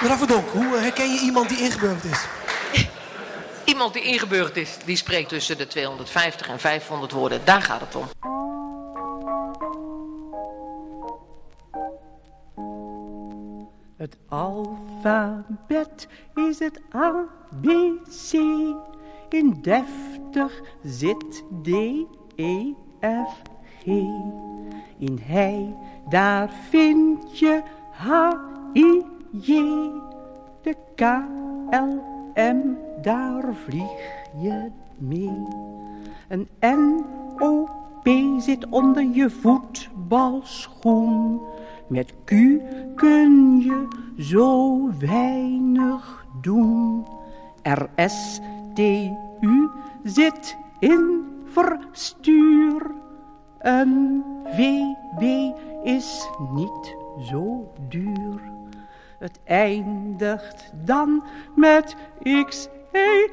Mevrouw Verdonk, hoe eh, herken je iemand die ingeburgerd is? Iemand die ingeburgerd is, die spreekt tussen de 250 en 500 woorden. Daar gaat het om. Het alfabet is het ABC. In deftig zit D, E, F, G. In hij, daar vind je H, I, J. De K, L, M, daar vlieg je mee. Een N, O, P zit onder je voetbalschoen. Met Q kun je zo weinig doen. R, S, T, U zit in verstuur. Een B is niet zo duur. Het eindigt dan met X, E.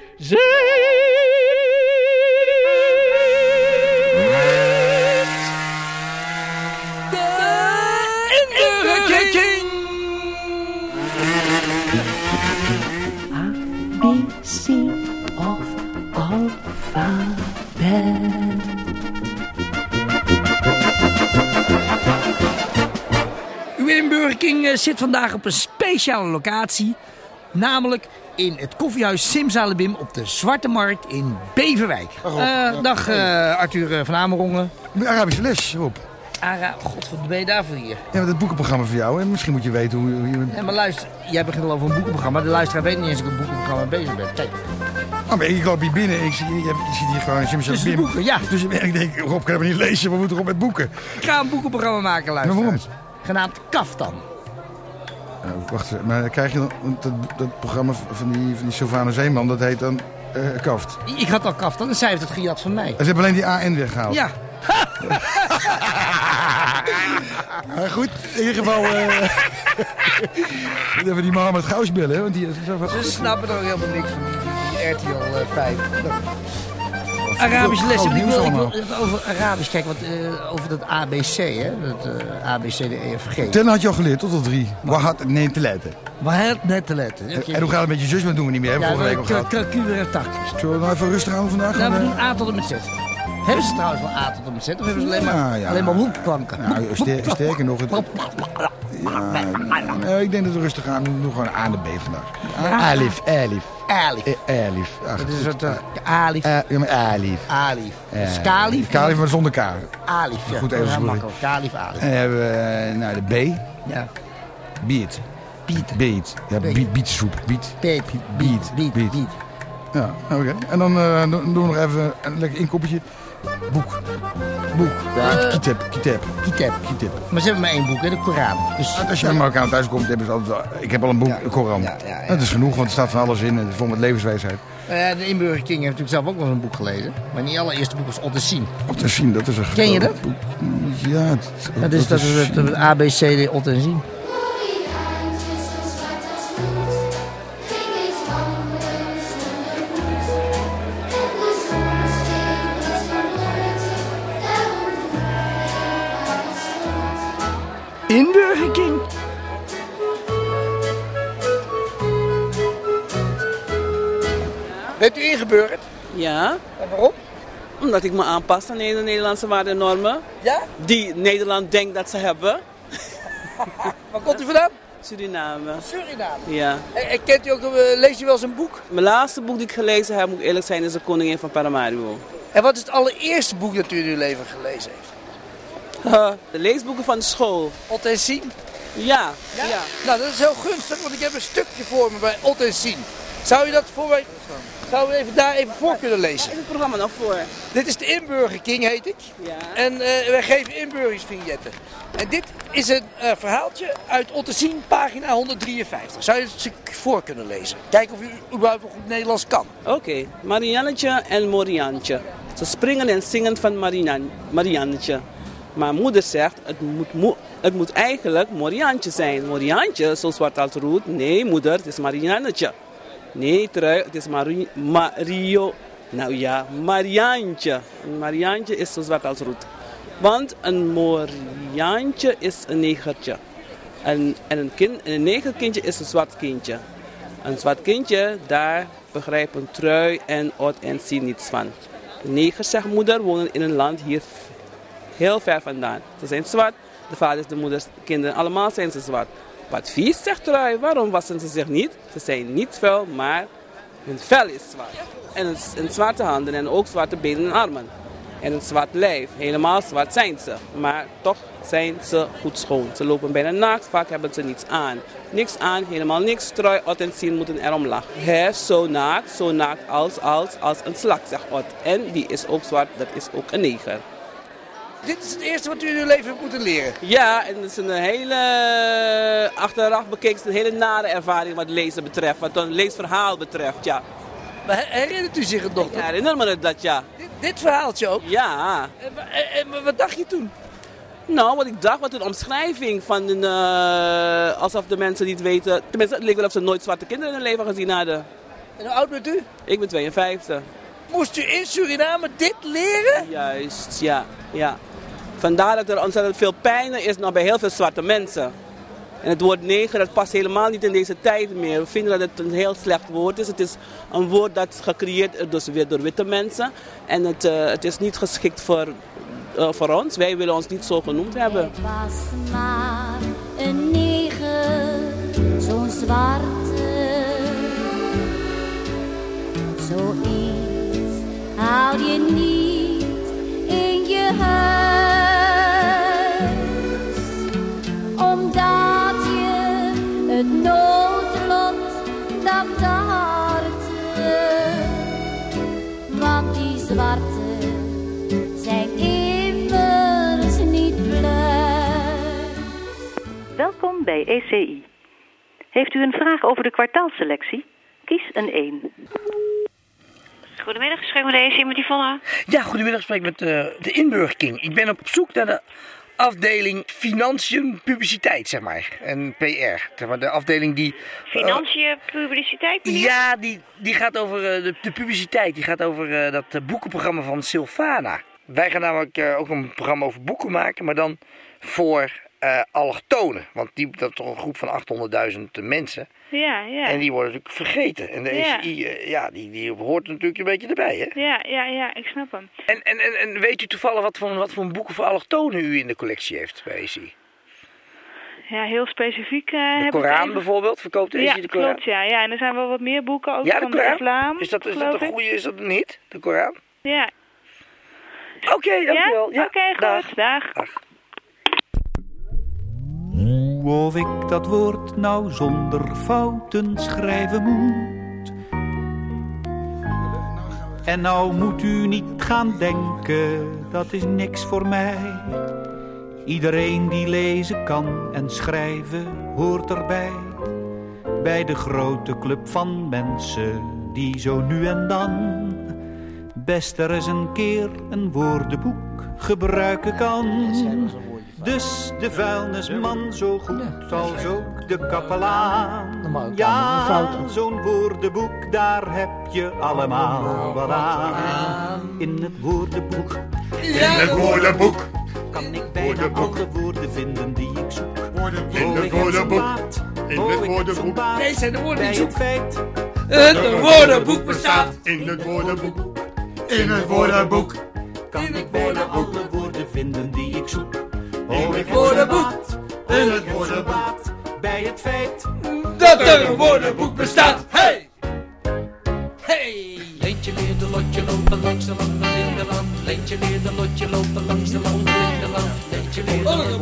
inburgering eh, zit vandaag op een speciale locatie. Namelijk in het koffiehuis Simsalabim op de Zwarte Markt in Beverwijk. Eh, dag eh, Arthur van Amerongen. De Arabische les, Rob. Ara, god, wat ben je daarvoor hier? Ja, met het boekenprogramma voor jou. En misschien moet je weten hoe... hoe je... Maar luister, jij begint al over een boekenprogramma. De luisteraar weet niet eens dat ik een boekenprogramma bezig ben. Kijk, Oh, maar ik loop hier binnen en ik zie, je, je ziet hier gewoon Jim tussen de boeken, ja. Dus ik denk, Rob kan we niet lezen. We moeten Rob met boeken. Ik ga een boekenprogramma maken, Maar waarom? Genaamd Kaftan. Eh, wacht, maar krijg je dan dat, programma van die, van die Sylvana Zeeman, dat heet dan uh, Kaft? Ik had al Kaft, dan zij heeft het gejat van mij. Ze hebben alleen die AN weggehaald? Ja. maar goed, in ieder geval... Eh, uh, even die mama met gauw bellen, want die is zo Ze snappen er ook helemaal niks van, die RTL 5. Arabisch Arabische lessen. Ik wil, ik over Arabisch kijken, want, eh, over dat ABC, hè? Dat eh, uh, ABC, de EFG. Ten had je al geleerd, tot al drie. Waar had net te letten? Waar had net te letten? En hoe gaat het met je zus? Dat doen we niet meer. Hebben vorige nou, week al gehad. en tak. Zullen we nou even rustig aan vandaag? Ja, we eh, doen A tot en met Z. Hebben ze trouwens wel A tot en met Z? Of hebben ze alleen maar, alleen maar hoekplanken? Nou, sterker nog... Het, ja, nou, ik denk dat we rustig aan doen. Doe gewoon A en B vandaag. A- Alif, Alif. Alif. Eh, Alif. Dat is het Alif. Eh, ja, maar Alif. Alif. Eh, Kalif. Kalif, maar zonder K. Alif. Ja. Goed, even Ja, sorry. makkelijk. Kalif, Alif. En dan hebben we eh, nou, de B. Ja. Beat. Piet. Beat. Ja, Beet. beat, beetsoep. Beat. Beat. Beat. Beat. Beat. Ja, oké. En dan eh, doen doen we nog even een lekker inkoppertje. Boek. Boek. Ja, kitab. Kitab. Kitab. Kitab. Maar ze hebben maar één boek, hè, de Koran. Dus Als je bij Marokkaan thuis komt, hebben ze altijd wel... Ik heb al een boek, Ja, een Koran. ja, ja, ja. Dat is genoeg, want er staat van alles in. En het is vol met levenswijsheid. eh, de Inburger King heeft natuurlijk zelf ook nog een boek gelezen. Maar niet allereerste boek was Ottesien. Op te zien, dat is een Ken je dat? Ja, het, Dat is, dat is het, het ABCD Inburger King. Bent u ingeburgerd? Ja, En waarom? omdat ik me aanpas aan de Nederlandse waarden en normen. Ja? Die Nederland denkt dat ze hebben. Waar komt u vandaan? Suriname. Suriname. Ja. En, en kent u ook, eh, leest u wel eens een boek? Mijn laatste boek die ik gelezen heb, moet ik eerlijk zijn, is De Koningin van Paramaribo. En wat is het allereerste boek dat u in uw leven gelezen heeft? De leesboeken van de school. Ot en Sien? Ja. ja. Nou, dat is heel gunstig, want ik heb een stukje voor me bij Ot en Sien. Zou u dat voor mij... Zou u even daar even voor kunnen lezen? Is het programma nog voor? Dit is de Inburger King, heet ik. Ja. En eh, wij geven inburgeringsvignetten. En dit is een eh, verhaaltje uit Ottesien, pagina 153. Zou je het stuk voor kunnen lezen? Kijken of u überhaupt nog goed Nederlands kan. Oké, Mariannetje en Moriantje. Ze springen en zingen van Marian Mariannetje. Maar moeder zegt, het moet, mo- het moet eigenlijk Moriantje zijn. Moriantje, zo zwart als roet. Nee, moeder, het is Mariannetje. Nee, trui, het is Mari Mario. Nou ja, Mariantje. En Mariantje is zo zwart als roet. Want een Moriaantje is een negertje. En, en een, kind, en een negerkindje is een zwart kindje. Een zwart kindje, daar begrijpt een trui en oud en zie niets van. De negers, zegt moeder, wonen in een land hier heel ver vandaan. Ze zijn zwart, de vaders, de moeders, de kinderen, allemaal zijn ze zwart. Wat vies, zegt trui, waarom wassen ze zich niet? Ze zijn niet vuil, maar hun vel is zwart. En een zwarte handen en ook zwarte benen en armen. En een zwart lijf. Helemaal zwart zijn ze. Maar toch zijn ze goed schoon. Ze lopen bijna naakt, vaak hebben ze niets aan. Niks aan, helemaal niks. Trui, Ot en Sien moeten erom lachen. Hij is zo naakt, zo naakt als, als, als een slak, zegt Ot. En die is ook zwart, dat is ook een neger. Dit is het eerste wat u in uw leven hebt moeten leren. Ja, en het is een hele, achteraf bekeken, een hele nare ervaring wat lezen betreft. Wat een leesverhaal betreft, ja. Maar herinnert u zich het nog? Ik herinner me dat, ja. Dit, dit verhaaltje ook? Ja. En, wa- en- en wat dacht je toen? Nou, wat ik dacht, wat een omschrijving van een, eh, alsof de mensen niet weten. Tenminste, het leek wel of ze nooit zwarte kinderen in hun leven gezien hadden. En hoe oud bent u? Ik ben 52. Moest u in Suriname dit leren? Juist, ja, ja. Vandaar dat er ontzettend veel pijn is nog bij heel veel zwarte mensen. En het woord neger, dat past helemaal niet in deze tijd meer. We vinden dat het een heel slecht woord is. Het is een woord dat gecreëerd is dus weer door witte mensen. En het, eh, het is niet geschikt voor, eh, voor ons. Wij willen ons niet zo genoemd hebben. Het was maar een neger, zo'n zwarte. Zoiets hou je niet in je huis, zwarte zijn immers niet blij. Welkom bij ECI. Heeft u een vraag over de kwartaalselectie? Kies een 1. Goedemiddag, gesprek met de EC met Yvonne. Ja, goedemiddag, ik spreek met eh, de Inburgking. Ik ben op zoek naar de afdeling Financiën Publiciteit, zeg maar. En PR. Zeg maar, de afdeling die... eh, Financiën, publiciteit, meneer? ja, die, die gaat over eh, de, de publiciteit. Die gaat over eh, dat boekenprogramma van Silvana. Wij gaan namelijk ook een programma over boeken maken, maar dan voor eh allochtonen. Want die, dat is toch een groep van 800.000 mensen. Ja, ja. En die worden natuurlijk vergeten. En de Ja. ECI, eh, ja, die, die hoort natuurlijk een beetje erbij, hè? Ja, ja, ja, ik snap hem. En, en, en, en weet u toevallig wat voor, wat voor boeken voor allochtonen u in de collectie heeft bij ECI? Ja, heel specifiek eh De Koran even- bijvoorbeeld, verkoopt ECI Ja, de Koran? klopt, ja, ja. En er zijn wel wat meer boeken ook Ja, de van de Koran? islam, Is dat, is dat een goede, is dat niet, de Koran? Ja. Oké, dankjewel. Ja, Oké, goed. dag. Dag. Of ik dat woord nou zonder fouten schrijven moet. En nou moet u niet gaan denken, dat is niks voor mij. Iedereen die lezen kan en schrijven hoort erbij. Bij de grote club van mensen die zo nu en dan best er eens een keer een woordenboek gebruiken kan. Dus de vuilnisman zo goed als ook de kapelaan. Ja, zo'n woordenboek, daar heb je allemaal wat aan. In het woordenboek, In het woordenboek. kan ik bijna alle woorden vinden die ik zoek. In het woordenboek. In het woordenboek. Nee, zijn de woorden die feit Het woordenboek bestaat. In het woordenboek. In het woordenboek. kan ik bijna alle woorden vinden die ik zoek. Oh, ik heb zo'n woordenboek. Oh, het woordenboek. baat. Bij het feit Dat er een woordenboek bestaat. Hey! Hey! Leentje weer de lotje lopen langs de lange lindenland. Leentje weer de lotje lopen langs de lange lindenland. Leentje weer de lotje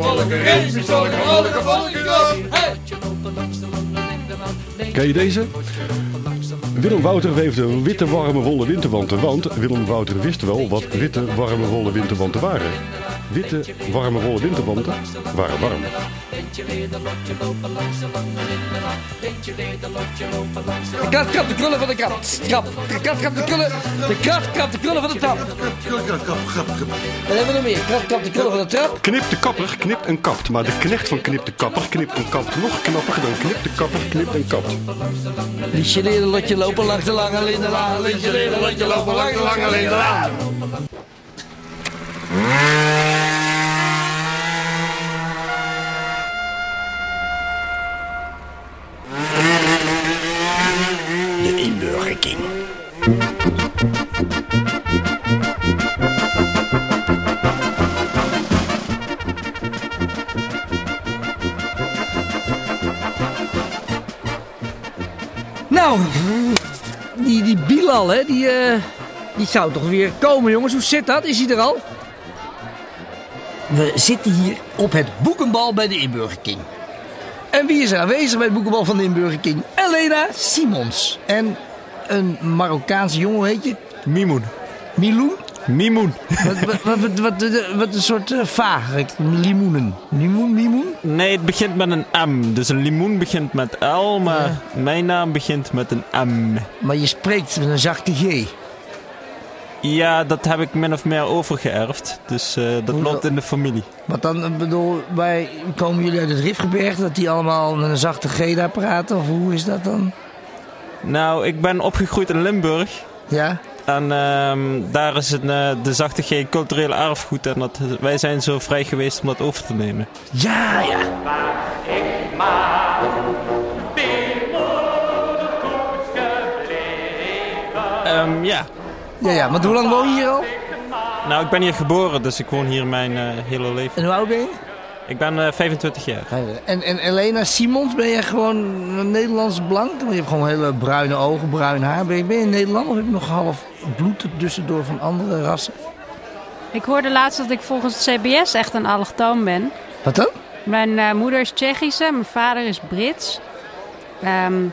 lopen langs de lange lindenland. Ken je deze? Willem Wouter weefde witte, warme, wollen winterwanten. Want Willem Wouter wist wel wat witte, warme, wollen winterwanten waren. Witte, warme, wollen winterwanten waren warm. De kat krabt de krullen van de kat. Krap. De kat krabt de krullen. De kat krabt de krullen van de trap. Wat hebben we nog meer? Kat krabt de krullen van de trap. Knip de kapper knipt en kapt. Maar de knecht van knip de kapper knipt en kapt nog knapper dan knip de kapper knipt en kapt. Liesje leerde lotje lopen langs de lange lindenlaan. Liesje leerde lotje lopen langs de lange lindenlaan. Die Bilal, hè, die, eh, die zou toch weer komen, jongens. Hoe zit dat? Is hij er al? We zitten hier op het boekenbal bij de Inburger King. En wie is er aanwezig bij het boekenbal van de Inburger King? Elena Simons. En een Marokkaanse jongen, weet je? Mimoen. Miloen? Mimoen. Wat, wat, wat, wat, wat, wat een soort uh, vaag. Limoenen. Limoen? Nee, het begint met een M. Dus een limoen begint met L, maar mijn naam begint met een M. Maar je spreekt met een zachte G. Ja, dat heb ik min of meer overgeërfd. Dus eh, dat loopt in de familie. Wat dan, ik bedoel, wij komen jullie uit het Rifgebergte, dat die allemaal met een zachte G daar praten? Of hoe is dat dan? Nou, ik ben opgegroeid in Limburg. Ja? En ehm, daar is het, eh, de zachte G culturele erfgoed. En dat, wij zijn zo vrij geweest om dat over te nemen. Ja, ja. Ehm, ja. Ja, ja, maar hoe lang woon je hier al? Nou, ik ben hier geboren, dus ik woon hier mijn eh, hele leven. En hoe oud ben je? Ik ben eh, 25 jaar. En, en Elena Simons, ben je gewoon een Nederlands blank? Want je hebt gewoon hele bruine ogen, bruin haar. Ben je, ben je Nederlander of heb je nog half bloed tussendoor van andere rassen? Ik hoorde laatst dat ik volgens het CBS echt een allochtoon ben. Wat dan? Mijn eh, moeder is Tsjechische, mijn vader is Brits. Ehm,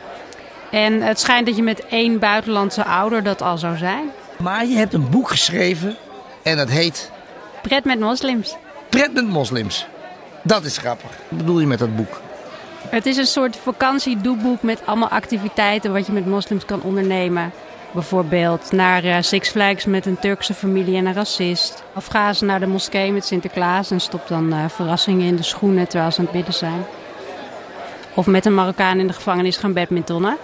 en het schijnt dat je met één buitenlandse ouder dat al zou zijn. Maar je hebt een boek geschreven en dat heet... Pret met moslims. Pret met moslims. Dat is grappig. Wat bedoel je met dat boek? Het is een soort vakantiedoeboek met allemaal activiteiten wat je met moslims kan ondernemen. Bijvoorbeeld naar eh, Six Flags met een Turkse familie en een racist. Of ga ze naar de moskee met Sinterklaas en stop dan eh, verrassingen in de schoenen terwijl ze aan het bidden zijn. Of met een Marokkaan in de gevangenis gaan badmintonnen.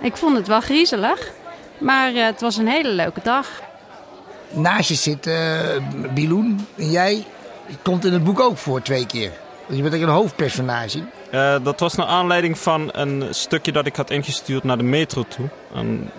Ik vond het wel griezelig, maar eh, het was een hele leuke dag. Naast je zit uh, Biloen en jij komt in het boek ook voor twee keer. Je bent een hoofdpersonage. Uh, dat was naar aanleiding van een stukje dat ik had ingestuurd naar de metro toe. En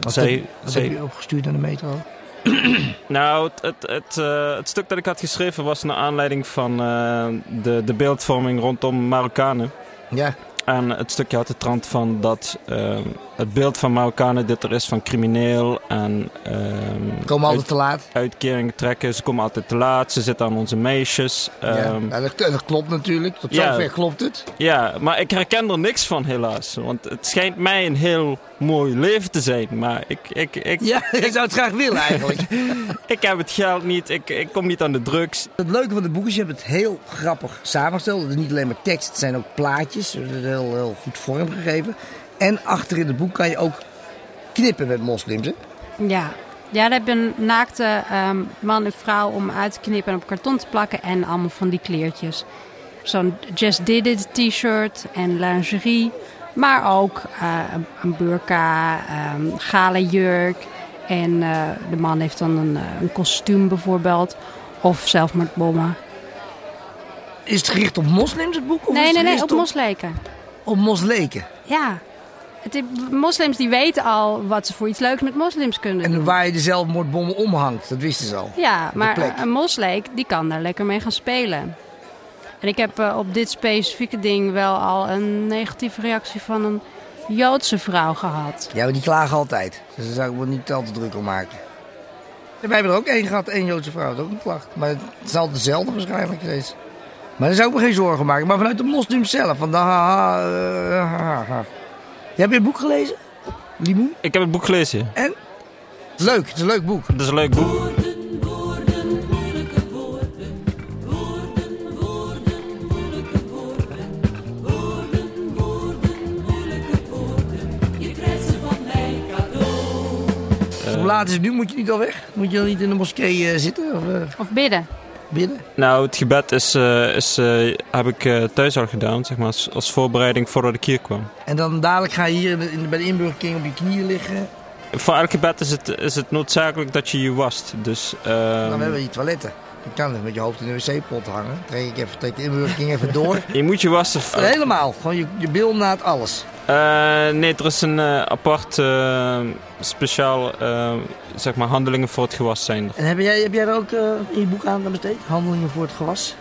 wat zij, heb, wat zij... heb je opgestuurd naar de metro? nou, het, het, het, uh, het, stuk dat ik had geschreven was naar aanleiding van uh, de, de beeldvorming rondom Marokkanen. Ja. En het stukje had de trant van dat uh, het beeld van Marokkanen dit er is van crimineel en... Um, komen altijd te laat. Uitkeringen trekken, ze komen altijd te laat, ze zitten aan onze meisjes. Um, ja, ja dat, dat, klopt natuurlijk, tot ja, zover klopt het. Ja, maar ik herken er niks van helaas. Want het schijnt mij een heel mooi leven te zijn, maar ik... ik, ik ja, je zou het graag willen eigenlijk. ik heb het geld niet, ik, ik kom niet aan de drugs. Het leuke van het boek is, je hebt het heel grappig samengesteld. Het is niet alleen maar tekst, het zijn ook plaatjes. Het is heel, heel goed vormgegeven. En achter in het boek kan je ook knippen met moslims, hè? Ja. Ja, daar heb je een naakte um, man en vrouw om uit te knippen en op karton te plakken. En allemaal van die kleertjes. Zo'n Just Did It t-shirt en lingerie. Maar ook uh, een burka, um, gale jurk. En uh, de man heeft dan een, een kostuum bijvoorbeeld. Of zelfmoordbommen. Is het gericht op moslims, het boek? Of nee, nee, nee, op mosleken. Op mosleken? Ja. Het, moslims die weten al wat ze voor iets leuks met moslims kunnen en doen. waar je de zelfmoordbommen omhangt, dat wisten ze al. Ja, maar een mosleek die kan daar lekker mee gaan spelen. En ik heb uh, op dit specifieke ding wel al een negatieve reactie van een Joodse vrouw gehad. Ja, maar die klagen altijd. Dus daar zou ik me niet al te druk om maken. En wij hebben er ook één gehad, één Joodse vrouw, dat ook een klacht. Maar het is altijd dezelfde waarschijnlijk steeds. Maar daar zou ik me geen zorgen maken. Maar vanuit de moslims zelf. Van de ha, ha, uh, ha, ha. Heb je het boek gelezen? Limoen? Ik heb het boek gelezen. En? Leuk, het is een leuk boek. Het is een leuk boek. Hoe laat is het nu? Moet je niet al weg? Moet je dan niet in de moskee uh, zitten? Of, uh, of bidden? Bidden? Nou, het gebed is, uh, is, heb ik thuis al gedaan, zeg maar, als, als, voorbereiding voordat ik hier kwam. En dan dadelijk ga je hier in de, in de, bij de Inburger King op je knieën liggen? Voor elk gebed is het, is het noodzakelijk dat je je wast. Dus, dan hebben we die toiletten. Je kan dus met je hoofd in de wc-pot hangen. Trek ik even, trek de Inburger King even door. je moet je wassen. Helemaal, gewoon je, je bilnaad, alles. Uh, nee, er is een uh, apart uh, speciaal zeg maar handelingen voor het gewas zijn. En heb jij, heb jij er ook in je boek aan besteed? Handelingen voor het gewas?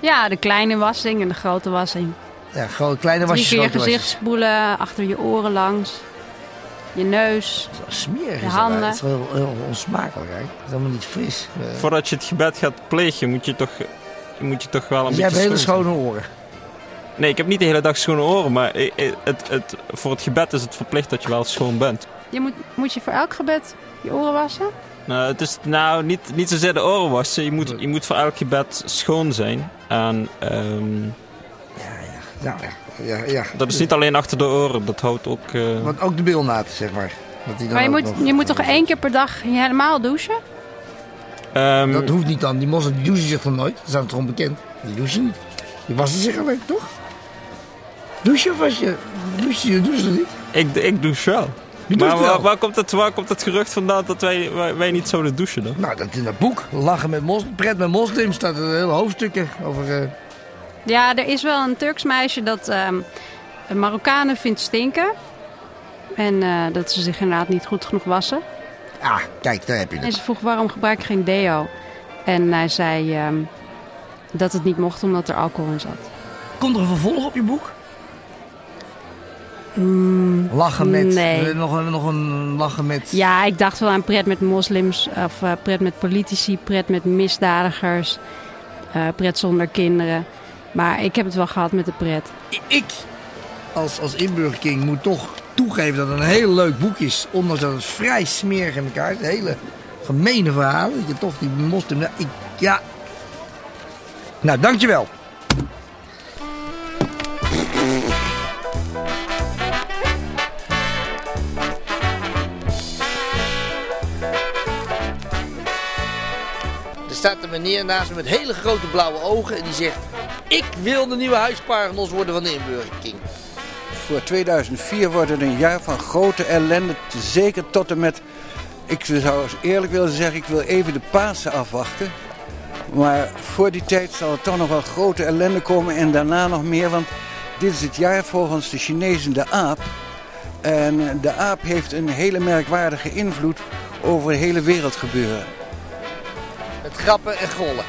Ja, de kleine wassing en de grote wassing. Ja, gewoon kleine Drie wasjes, keer je grote gezicht spoelen, achter je oren langs. Je neus. Smerig Je is handen. Dat, is wel heel onsmakelijk, hè? Het is helemaal niet fris. Eh, Voordat je het gebed gaat plegen, moet je toch, moet je toch wel een Dus jij hebt beetje hele schoon schone oren. Zijn. Nee, ik heb niet de hele dag schone oren, maar het, het, voor het gebed is het verplicht dat je wel schoon bent. Je moet, moet je voor elk gebed je oren wassen? Nou, het is nou niet, niet zozeer de oren wassen. Je moet, je moet voor elk gebed schoon zijn. En ehm, Nou ja, ja, ja. dat is niet alleen achter de oren, dat houdt ook... eh, Want ook de bilnaad, zeg maar. Dat die dan Maar je moet, nog- je moet toch één keer per dag helemaal douchen? ehm, Dat hoeft niet dan. Die die douchen zich van nooit. Dat is dan gewoon bekend. Die douchen niet. Die wassen zich alleen, toch? Douchen of was je... Douchen, je doucht toch niet? ik, ik douche wel. Je maar doucht waar, waar, komt het, waar komt het gerucht vandaan dat wij, wij, wij niet zouden douchen dan? Nou, dat in dat boek. Lachen met mos, pret met moslims. staat er hele hoofdstukken over... eh, Ja, er is wel een Turks meisje dat ehm Marokkanen vindt stinken. En eh, dat ze zich inderdaad niet goed genoeg wassen. Ah, kijk, daar heb je En het. ze vroeg waarom gebruik je geen deo? En hij zei ehm, dat het niet mocht omdat er alcohol in zat. Komt er een vervolg op je boek? Lachen met... nee. nog, een, nog een lachen met... Ja, ik dacht wel aan pret met moslims, of eh, pret met politici, pret met misdadigers, eh, pret zonder kinderen. Maar ik heb het wel gehad met de pret. Ik, als, als inburgerking, moet toch toegeven dat het een heel leuk boek is. Ondanks dat het vrij smerig in elkaar is. Hele gemene verhalen. Dat je toch die moslim... Ik, ja. Nou, dankjewel. Er een meneer naast me met hele grote blauwe ogen en die zegt... Ik wil de nieuwe huisparagnos worden van de inburgerking. Voor 2004 wordt het een jaar van grote ellende. Zeker tot en met. Ik zou eerlijk willen zeggen, ik wil even de Pasen afwachten. Maar voor die tijd zal er toch nog wel grote ellende komen en daarna nog meer. Want dit is het jaar volgens de Chinezen de aap. En de aap heeft een hele merkwaardige invloed over het hele wereldgebeuren. Met grappen en gollen.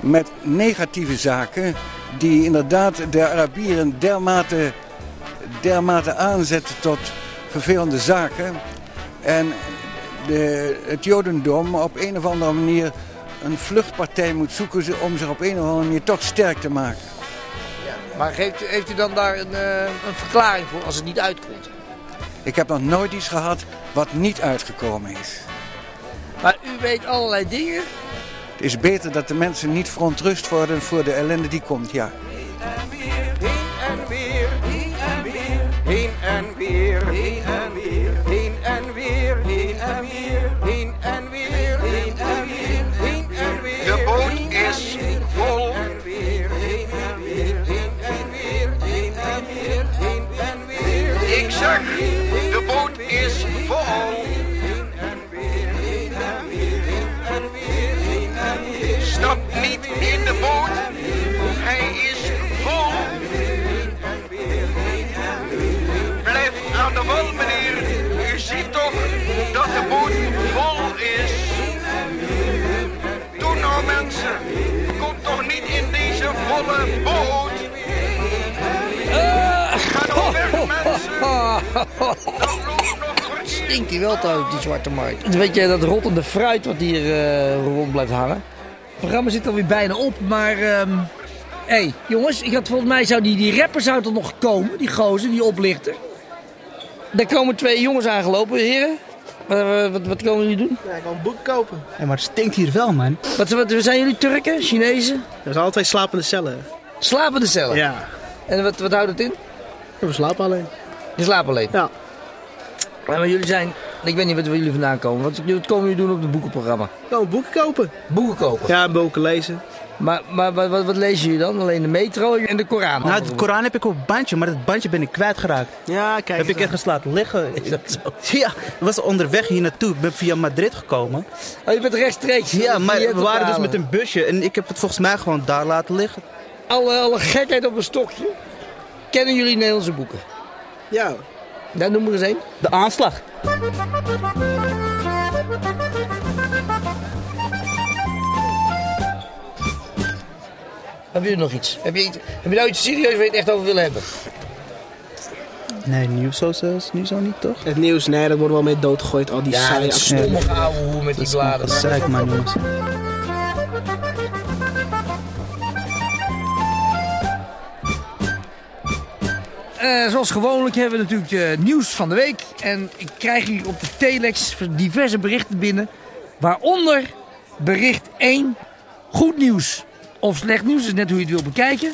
met negatieve zaken die inderdaad de Arabieren dermate, dermate aanzetten tot vervelende zaken. En de, het Jodendom op een of andere manier een vluchtpartij moet zoeken om zich op een of andere manier toch sterk te maken. Maar geeft, u- heeft u dan daar een, eh, een verklaring voor als het niet uitkomt? Ik heb nog nooit iets gehad wat niet uitgekomen is. Maar u weet allerlei dingen. Het is beter dat de mensen niet verontrust worden voor de ellende die komt, ja. In de boot, hij is vol. Blijf aan de wal, meneer. U ziet toch dat de boot vol is. Doe nou, mensen. Kom toch niet in deze volle boot. Ga nou weg, Stinkt hij wel trouwens, die zwarte markt. Weet je, dat rottende fruit wat hier eh, rond blijft hangen. Het programma zit alweer bijna op, maar... ehm Hé, hey, jongens, ik had, volgens mij zou die, die rapper zou toch nog komen, die gozer, die oplichter. Daar komen twee jongens aangelopen, heren. Wat, wat, wat komen jullie doen? Ja, ik wil een boek kopen. Ja, maar het stinkt hier wel, man. Wat, wat zijn jullie Turken, Chinezen? We zijn altijd slapende cellen. Slapende cellen? Ja. En wat, wat houdt het in? We slapen alleen. Je slaapt alleen? Ja. Maar jullie zijn... Ik weet niet wat waar jullie vandaan komen. Wat, wat komen jullie doen op het boekenprogramma? Gewoon boeken kopen. Boeken kopen? Ja, boeken lezen. Maar, maar wat, wat, wat lezen jullie dan? Alleen de metro en de Koran? Nou, de Koran heb ik op een bandje, maar dat bandje ben ik kwijtgeraakt. Ja, kijk. Heb ik ergens laten liggen. Is dat zo? Ja, ik was onderweg hier naartoe. Ik ben via Madrid gekomen. Oh, je bent rechtstreeks? Ja, maar we waren dus met een busje en ik heb het volgens mij gewoon daar laten liggen. Alle, alle gekheid op een stokje. Kennen jullie Nederlandse boeken? Ja. Dan noem er eens één. De aanslag. Heb je nog iets? Heb je, iets- heb je nou iets serieus waar je het echt over wil hebben? Nee, nieuws zo, zo, nu zo niet, toch? Het nieuws, nee, dat wordt wel mee doodgegooid. Al die Ja, saaie dat stomme ouwe hoe met die bladen. Zeik maar, jongens. Eh, zoals gewoonlijk hebben we natuurlijk eh, nieuws van de week. En ik krijg hier op de telex diverse berichten binnen. Waaronder bericht 1. Goed nieuws of slecht nieuws, is net hoe je het wil bekijken.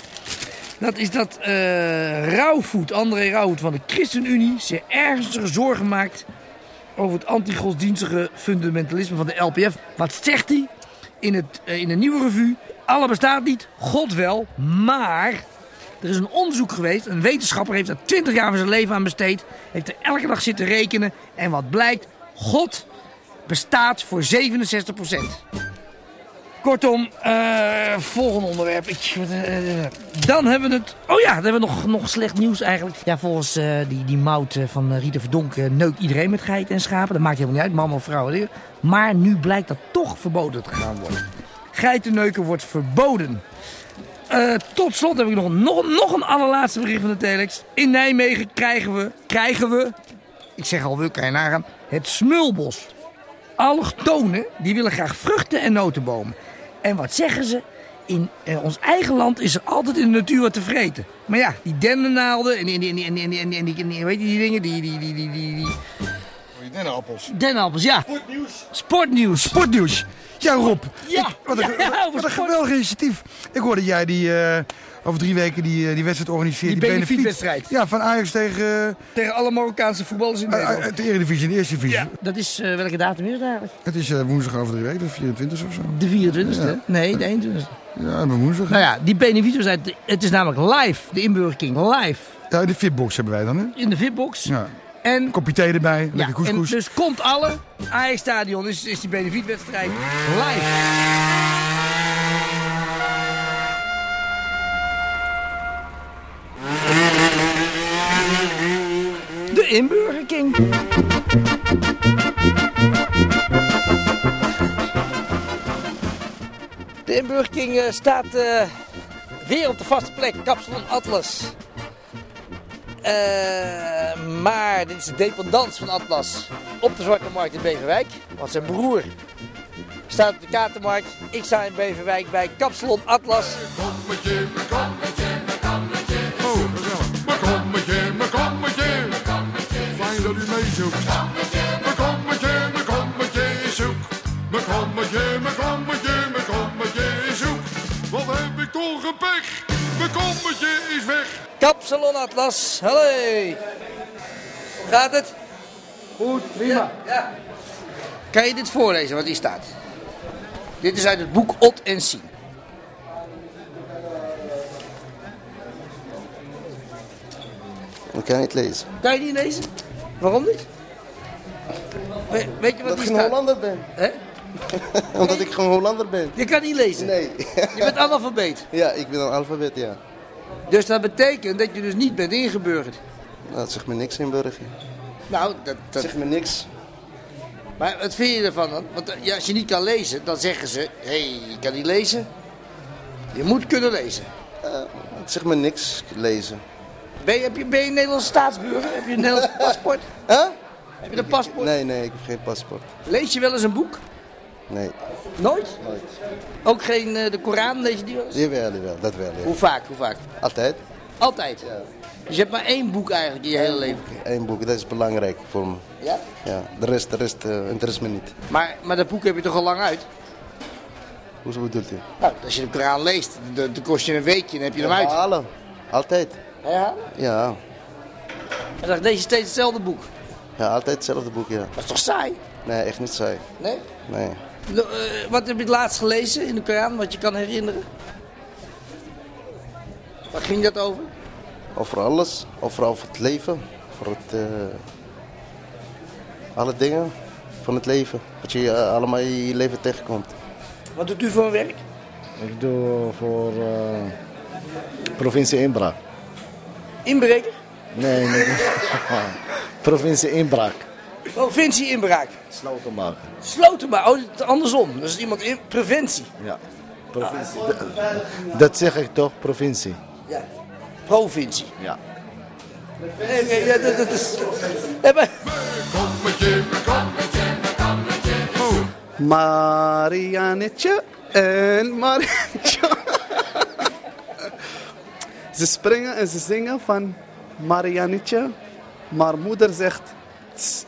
Dat is dat eh Rauwvoet, André Rauwvoet van de ChristenUnie... zich ernstige zorgen maakt over het antigodsdienstige fundamentalisme van de LPF. Wat zegt hij in, het, in de nieuwe revue? Alle bestaat niet, God wel, maar... Er is een onderzoek geweest, een wetenschapper heeft er 20 jaar van zijn leven aan besteed. Heeft er elke dag zitten rekenen. En wat blijkt, God bestaat voor 67% Kortom, eh, volgende onderwerp. Eh, dan hebben we het... Oh ja, dan hebben we nog, nog slecht nieuws eigenlijk. Ja, volgens eh, die, die mout van Rita Verdonk eh, neukt iedereen met geiten en schapen. Dat maakt helemaal niet uit, man of vrouw. Maar nu blijkt dat toch verboden te gaan worden. Geitenneuken wordt verboden. Eh, tot slot heb ik nog, nog, nog een allerlaatste bericht van de telex. In Nijmegen krijgen we, krijgen we, ik zeg al, we kan je nagaan, het smulbos. Allochtonen, die willen graag vruchten en notenbomen. En wat zeggen ze? In eh, ons eigen land is er altijd in de natuur wat te vreten. Maar ja, die dennennaalden en die, en die, die, die, die, die, weet je die dingen, die, die, die, die, die Dennenappels. dennenappels, ja. Sportnieuws. Sportnieuws. Sportnieuws. Ja, Rob. Ja, Ik- wat een, ja, ja, wat een geweldig initiatief. Ik hoorde jij die eh, over drie weken die, eh, die wedstrijd organiseert. Die benefietwedstrijd. Ja, van Ajax tegen eh, Tegen alle Marokkaanse voetballers in Nederland. eh, de Eredivisie en de Eerste Divisie. Dat is, eh, welke datum is het eigenlijk? Het is eh, woensdag over drie weken, de 24 of zo. De 24e? Ja. Nee, de 21e. Ja, bij woensdag. Nou ja, die benefietwedstrijd, het is namelijk live. De inburgering live. Ja, de fitbox hebben wij dan, hè? In de Fitbox. Ja. En, Kopje thee erbij, ja, lekker en couscous. dus komt alle. Ajax Stadion is, is die benefietwedstrijd live. De inburgering. De inburgering eh, staat eh, weer op de vaste plek, Kapsalon Atlas. Eh, maar dit is de dependance van Atlas op de Zwarte Markt in Beverwijk. Want zijn broer staat op de Katermarkt. Ik sta in Beverwijk bij Kapsalon Atlas. Kapsalon Atlas. Hallo. Hoe gaat het? Goed, prima. Ja, Kan je dit voorlezen wat hier staat? Dit is uit het boek Ot en Sien. Ik kan niet lezen. Kan je die lezen? Waarom niet? We- weet je wat Dat ik een? Hollander ben. Hè? Omdat ik gewoon Hollander ben. Je kan niet lezen? Nee. Je bent analfabeet. Ja, ik ben een alfabet, ja. Dus dat betekent dat je dus niet bent ingeburgerd. Dat zegt me niks in Burger. Nou, dat, dat... Dat zegt me niks. Maar wat vind je ervan dan? Want eh, ja, als je niet kan lezen, dan zeggen ze... Hé, hey, je kan niet lezen. Je moet kunnen lezen. Het zegt me niks, lezen. Ben je, heb je, ben je een Nederlandse staatsburger? Heb je een Nederlands paspoort? Huh? Heb je een paspoort? Nee, nee, ik heb geen paspoort. Lees je wel eens een boek? Nee. Nooit? Ook geen eh, de Koran, lees je die wel eens? Jawel, jawel, dat wel. Ja. Hoe vaak, hoe vaak? Altijd. Altijd? Dus je hebt maar één boek eigenlijk in je hele leven. Eén boek, dat is belangrijk voor me. Ja? Ja, de rest, de rest interesseert me niet. Maar, maar dat boek heb je toch al lang uit? Hoe bedoelt u? Nou, als je de Koran leest, dan kost je een weekje en heb je hem uit. Herhalen. Altijd. Ja? Ja. En dan lees je steeds hetzelfde boek. Ja, altijd hetzelfde boek, ja. Dat is toch saai? Nee, echt niet saai. Nee? Nee. Eh, wat heb je het laatst gelezen in de Koran, wat je kan herinneren? Waar ging dat over? Over alles. Over, over het leven. Voor het... eh, alle dingen van het leven. Wat je eh, allemaal in je leven tegenkomt. Wat doet u voor een werk? Ik doe voor eh, provincie Inbraak. Inbreker? Nee, nee. provincie Inbraak. Provincie inbraak. Sloten maken. Sloten maar. Oh, het is andersom. Dus iemand in preventie. Ja. provincie. Dat- Dat zeg ik toch, provincie. Ja. Provincie. Ja. Nee, nee, ja, dat, dat is... Ja, maar- Mariannetje en Mariannetje. ze springen en ze zingen van Mariannetje. Maar moeder zegt... "Tss,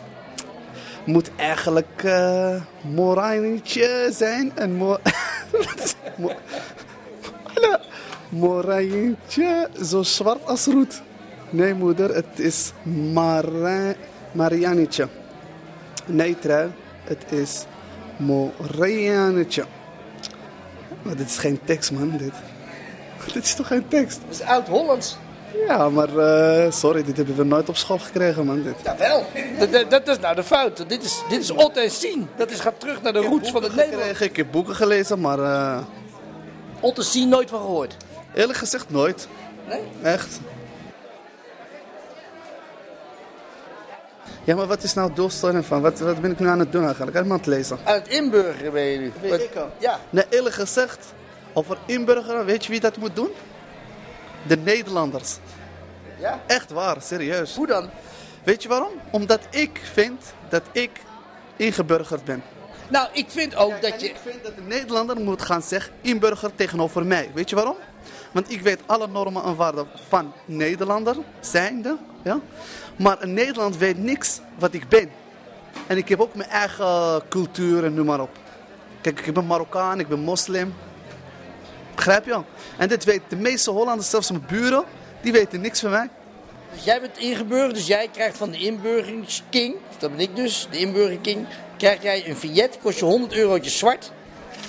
moet eigenlijk Morijntje zijn. En mo Mo- Hallo. Morijntje, zo zwart als roet. Nee moeder, het is Mara Mariannetje. Nee trui, het is Morijannetje. Maar dit is geen tekst man, dit. Dit is toch geen tekst? Dat is oud-Hollands. Ja, maar eh, sorry, dit hebben we nooit op school gekregen man, dit. Jawel, dat, dat, dat is nou de fout. Dit is, dit is en zien. Dat is, gaat terug naar de roots van het Nederlands. Ik heb boeken gelezen, maar... en zien nooit van gehoord. Eerlijk gezegd nooit. Nee? Echt. Ja, maar wat is nou de doelstelling van? Wat, wat ben ik nu aan het doen eigenlijk? Ik ben aan het lezen. Aan het inburgeren ben je nu. Weet ik al. Ja. Nee, eerlijk gezegd, over inburgeren, weet je wie dat moet doen? De Nederlanders. Ja? Echt waar, serieus. Hoe dan? Weet je waarom? Omdat ik vind dat ik ingeburgerd ben. Nou, ik vind ook dat je... Ik vind dat de Nederlander moet gaan zeggen inburger tegenover mij. Weet je waarom? Want ik weet alle normen en waarden van Nederlander zijnde. Ja? Maar een Nederland weet niks wat ik ben. En ik heb ook mijn eigen cultuur en noem maar op. Kijk, ik ben Marokkaan, ik ben moslim. Begrijp je? En dit weten de meeste Hollanders, zelfs mijn buren, die weten niks van mij. Dus jij bent ingeburgerd, dus jij krijgt van de inburgeringsking, dat ben ik dus, de inburgerking, krijg jij een vignet, kost je 100 eurotjes zwart.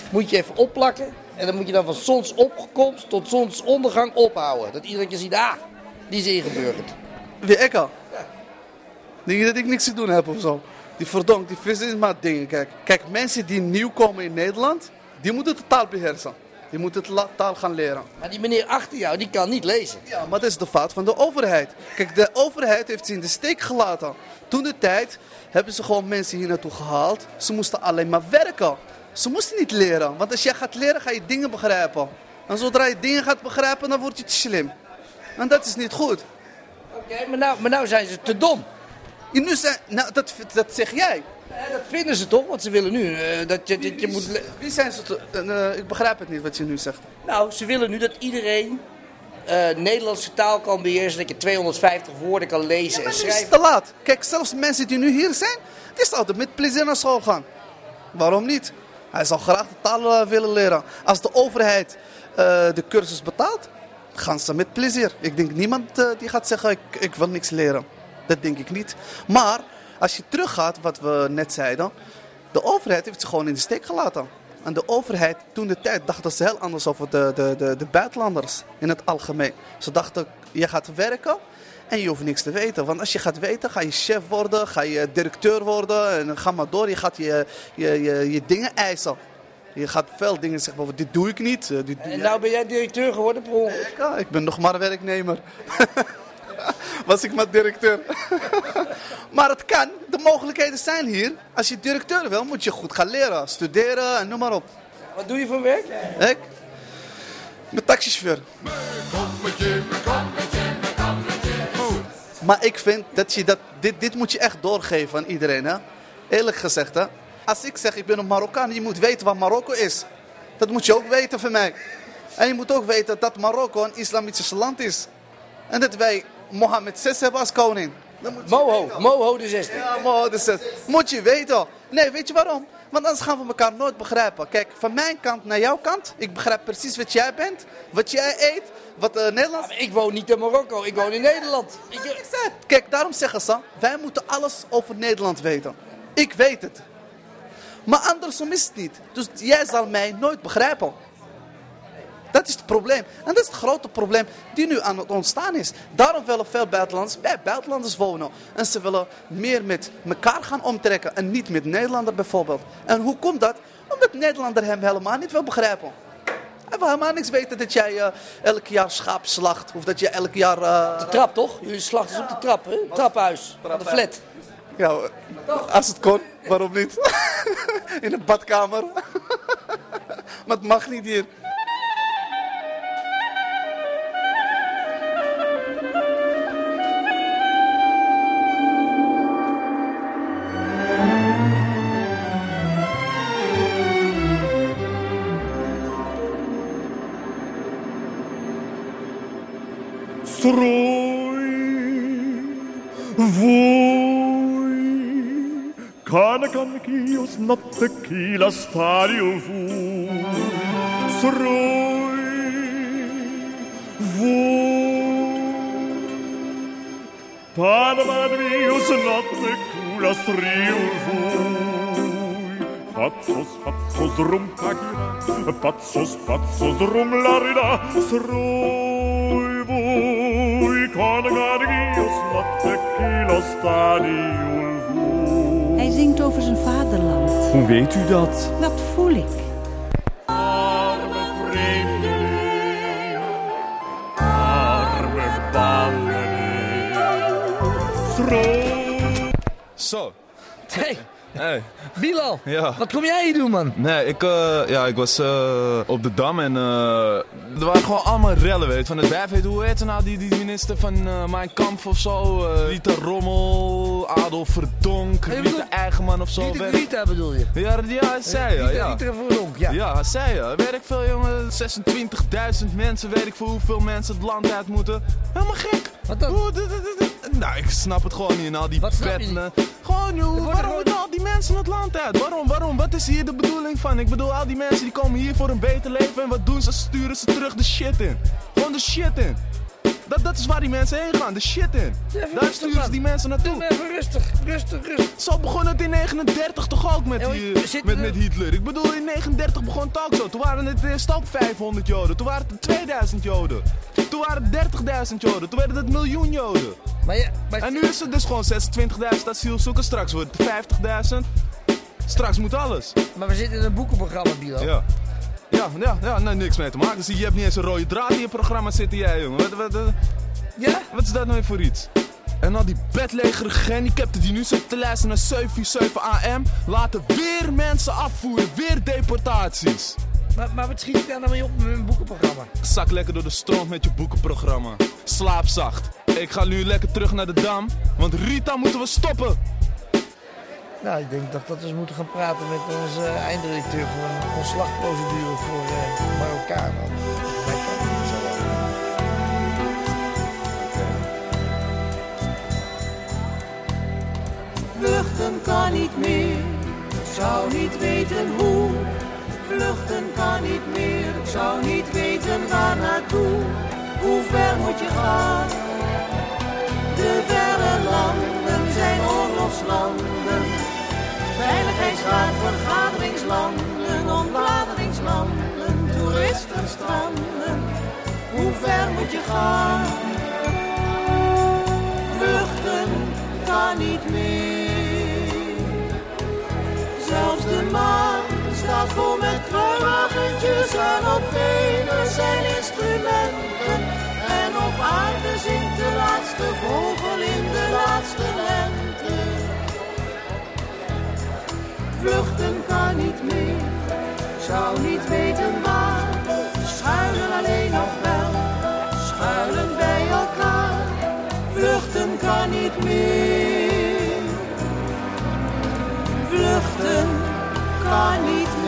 Moet je even opplakken en dan moet je dan van zonsopkomst tot zonsondergang ophouden. Dat iedereen ziet, ah, die is ingeburgerd. Wie ik al? Denk je dat ik niks te doen heb of zo? Die verdonk, die vis is maar dingen. Kijk. Kijk, mensen die nieuw komen in Nederland, die moeten de taal beheersen. Die moeten de la- taal gaan leren. Maar die meneer achter jou, die kan niet lezen. Ja, maar dat is de fout van de overheid. Kijk, de overheid heeft ze in de steek gelaten. Toen de tijd hebben ze gewoon mensen hier naartoe gehaald. Ze moesten alleen maar werken. Ze moesten niet leren. Want als jij gaat leren, ga je dingen begrijpen. En zodra je dingen gaat begrijpen, dan word je te slim. En dat is niet goed. Oké, maar, nou, maar nou zijn ze te dom. nu zijn, nou, dat, dat zeg jij. Ja, dat vinden ze toch, want ze willen nu eh, dat je, dat je moet... Wie zijn ze? te- eh, ik begrijp het niet wat je nu zegt. Nou, ze willen nu dat iedereen eh, Nederlandse taal kan beheersen, dat je 250 woorden kan lezen en is schrijven. het te laat. Kijk, zelfs mensen die nu hier zijn, die zouden met plezier naar school gaan. Waarom niet? Hij zou graag de taal eh, willen leren. Als de overheid eh, de cursus betaalt, gaan ze met plezier. Ik denk niemand eh, die gaat zeggen, ik, ik wil niks leren. Dat denk ik niet. Maar als je teruggaat, wat we net zeiden, de overheid heeft ze gewoon in de steek gelaten. En de overheid, toen de tijd, dachten ze heel anders over de, de, de, de buitenlanders in het algemeen. Ze dachten, je gaat werken en je hoeft niks te weten. Want als je gaat weten, ga je chef worden, ga je directeur worden en dan ga maar door. Je gaat je, je, je, je dingen eisen. Je gaat veel dingen zeggen, over dit doe ik niet. eh, Dit doe En nou ben jij directeur geworden ongeluk. Ja, ik ben nog maar werknemer. Was ik maar directeur. maar het kan, de mogelijkheden zijn hier. Als je directeur wil, moet je goed gaan leren, studeren en noem maar op. Wat doe je voor werk? Ik? Ben taxichauffeur. Maar ik vind dat je dat, dit, dit moet je echt doorgeven aan iedereen. Hè? Eerlijk gezegd, hè? als ik zeg ik ben een Marokkaan, je moet weten wat Marokko is. Dat moet je ook weten van mij. En je moet ook weten dat Marokko een islamitisch land is. En dat wij Mohammed VI hebben als koning. Moho. Moho de zesde. Ja, Moho de zesde. Moet je weten. Nee, weet je waarom? Want anders gaan we elkaar nooit begrijpen. Kijk, van mijn kant naar jouw kant. Ik begrijp precies wat jij bent. Wat jij eet. Wat uh, Nederlands... Ik woon niet in Marokko, ik woon in Nederland. Ik... Kijk, daarom zeggen ze, wij moeten alles over Nederland weten. Ik weet het. Maar andersom is het niet. Dus jij zal mij nooit begrijpen. Dat is het probleem. En dat is het grote probleem die nu aan het ontstaan is. Daarom willen veel buitenlanders bij buitenlanders wonen. En ze willen meer met elkaar gaan omtrekken. En niet met Nederlander bijvoorbeeld. En hoe komt dat? Omdat Nederlander hem helemaal niet wil begrijpen. Hij wil helemaal niks weten dat jij eh, elk jaar schaap slacht. Of dat je elk jaar... eh, De trap toch? Jullie slachten ze op de trap, hè? Traphuis, van de flat. Ja, als het kon, waarom niet? In een badkamer. maar het mag niet hier. строй, вой. Канаканкиос на текила старио вой. Строй, вой. Панамадриос на текула стрио вой. Patsos, patsos, rum kagira, patsos, patsos, rum larida, srum. Hij zingt over zijn vaderland. Hoe weet u dat? Dat voel ik. Arme vreemdeling, arme bangeling. Stroom. Zo. Hey, Hey. Bilal, Ja. wat kom jij hier doen, man? Nee, ik, eh, ja, ik was eh, op de Dam en eh, er waren gewoon allemaal rellen, weet je. Van het wijf, hoe heet ze nou, die, die minister van Mijn Kamp of zo? Rita Rommel, Adolf Verdonk, je Rita Eigenman of zo. Rita, weet ik. Rita bedoel je? Ja, ja, zij ja. Rita. Rita Verdonk, ja. Ja, zij ja. Weet ik veel, jongen. 26.000 mensen, weet ik veel hoeveel mensen het land uit moeten. Helemaal gek. Wat dan? Nou, ik snap het gewoon niet. En al die Wat snap je petten. Gewoon, joh, waarom moeten al die mensen het land uit? Waarom, waarom? Wat is hier de bedoeling van? Ik bedoel, al die mensen die komen hier voor een beter leven. En wat doen ze? Sturen ze terug de shit in. Gewoon de shit in. Dat, dat is waar die mensen heen gaan, de shit in. Daar sturen ze die mensen naartoe. Even rustig, rustig, rustig. Zo begon het in 39 toch ook met, die, met, met Hitler. Ik bedoel, in 39 begon het ook zo. Toen waren het eerst ook 500 Joden. Toen waren het 2000 Joden. Toen waren het 30.000 Joden. Toen werden het miljoen Joden. Maar maar En nu is het dus gewoon 26.000 asielzoekers. Straks wordt het 50.000. Straks moet alles. Maar we zitten in een boekenprogramma, Bilal. Ja. Ja, ja, ja, nee, niks mee te maken. Zie, je hebt niet eens een rode draad in je programma zitten, jij, jongen. Wat, wat, wat, ja? wat is dat nou weer voor iets? En al die bedlegerige gehandicapten die nu zitten te luisteren naar 747 AM... laten weer mensen afvoeren, weer deportaties. Maar, maar wat schiet ik daar nou mee op met mijn boekenprogramma? Zak lekker door de stront met je boekenprogramma. Slaap zacht. Ik ga nu lekker terug naar de Dam, want Rita moeten we stoppen. Nou, ik denk dat, dat we eens moeten gaan praten met onze eh, einddirecteur voor een ontslagprocedure voor eh Marokkanen. Mij kan het niet zo lang. Vluchten kan niet meer, ik zou niet weten hoe. Vluchten kan niet meer, ik zou niet weten waar naartoe. Hoe ver moet je gaan? De verre landen zijn oorlogslanden. Veiligheidsraad, vergaderingslanden, ontladeringslanden, toeristenstranden. Hoe ver moet je gaan? Met kruiwagentjes en op Venus zijn instrumenten. En op aarde zingt de laatste vogel in de laatste lente. Vluchten kan niet meer, zou niet weten waar. Schuilen alleen nog wel, schuilen bij elkaar. Vluchten kan niet meer. Vluchten kan niet meer.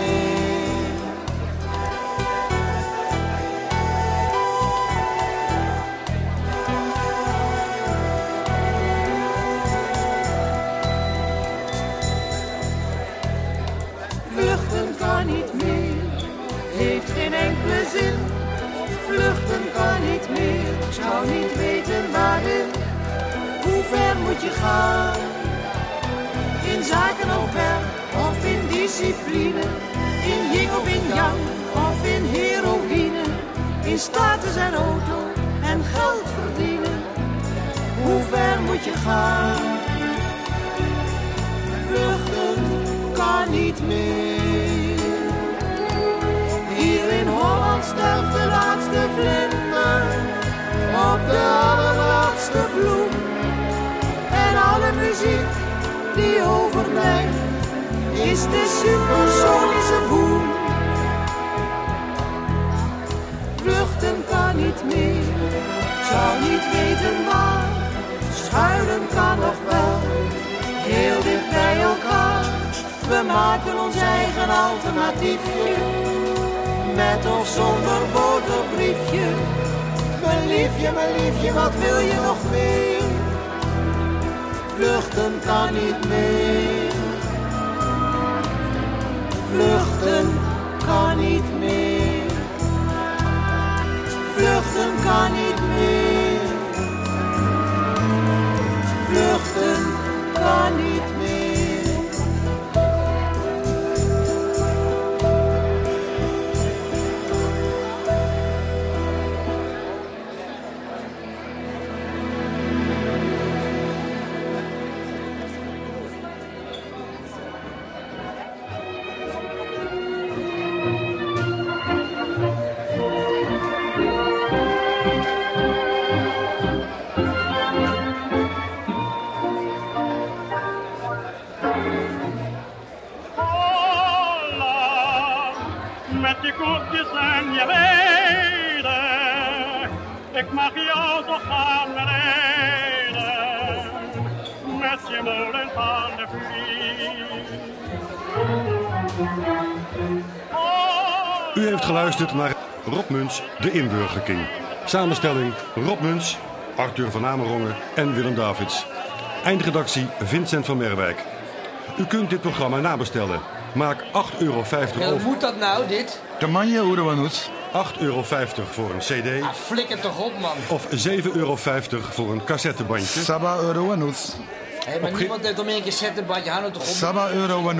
Vluchten kan niet meer, ik zou niet weten waarin. Hoe ver moet je gaan? In zaken of werk of in discipline. In yin of in yang of in heroïne. In status en auto en geld verdienen. Hoe ver moet je gaan? Vluchten kan niet meer. Hier in Holland sterft de laatste vlinder op de allerlaatste bloem. En alle muziek die overblijft is de supersonische boom. Vluchten kan niet meer, zou niet weten waar. Schuilen kan nog wel, heel dicht bij elkaar. We maken ons eigen alternatiefje, met of zonder boterbriefje. Mijn liefje, mijn liefje, wat wil je nog meer? Vluchten kan niet meer. Vluchten kan niet meer. Vluchten kan niet meer. Vluchten kan niet meer. De Inburger King. Samenstelling Rob Muns, Arthur van Amerongen en Willem Davids. Eindredactie Vincent van Merwijk. U kunt dit programma nabestellen. Maak 8,50 euro Hoe over. moet dat nou, dit? De manje, hoe de wanhoed. 8,50 euro voor een cd. Ah, flikker toch op, man. Of 7,50 euro voor een cassettebandje. Saba euro wanhoed. Hé, maar Op niemand heeft om een keer zettenbandje. Hou nou toch op. Saba euro.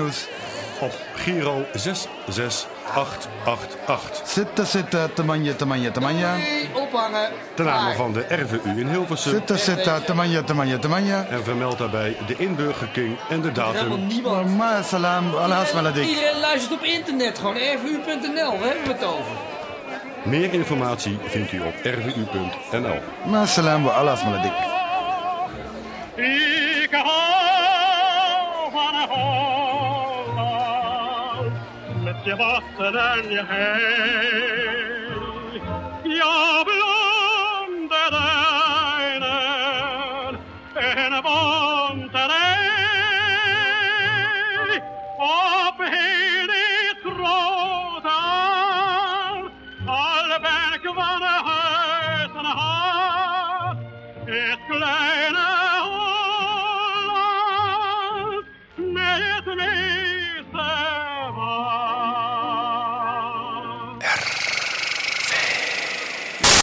Op Giro 66888. Zitten, zitten, te manje, te manje, te manje. Hey, ophangen. Ten name van de RVU in Hilversum. Zitten, zitten, te manje, te manje, te manje. En vermeld daarbij de Inburger King en de Helemaal datum. niemand. Ma salam, alhaas maladik. Iedereen luistert op internet, gewoon rvu.nl. Waar hebben we het over? Meer informatie vindt u op rvu.nl. Ma salam, alhaas maladik. Ik je wachten en je heen. Ja, blonde duinen en bonterij. Op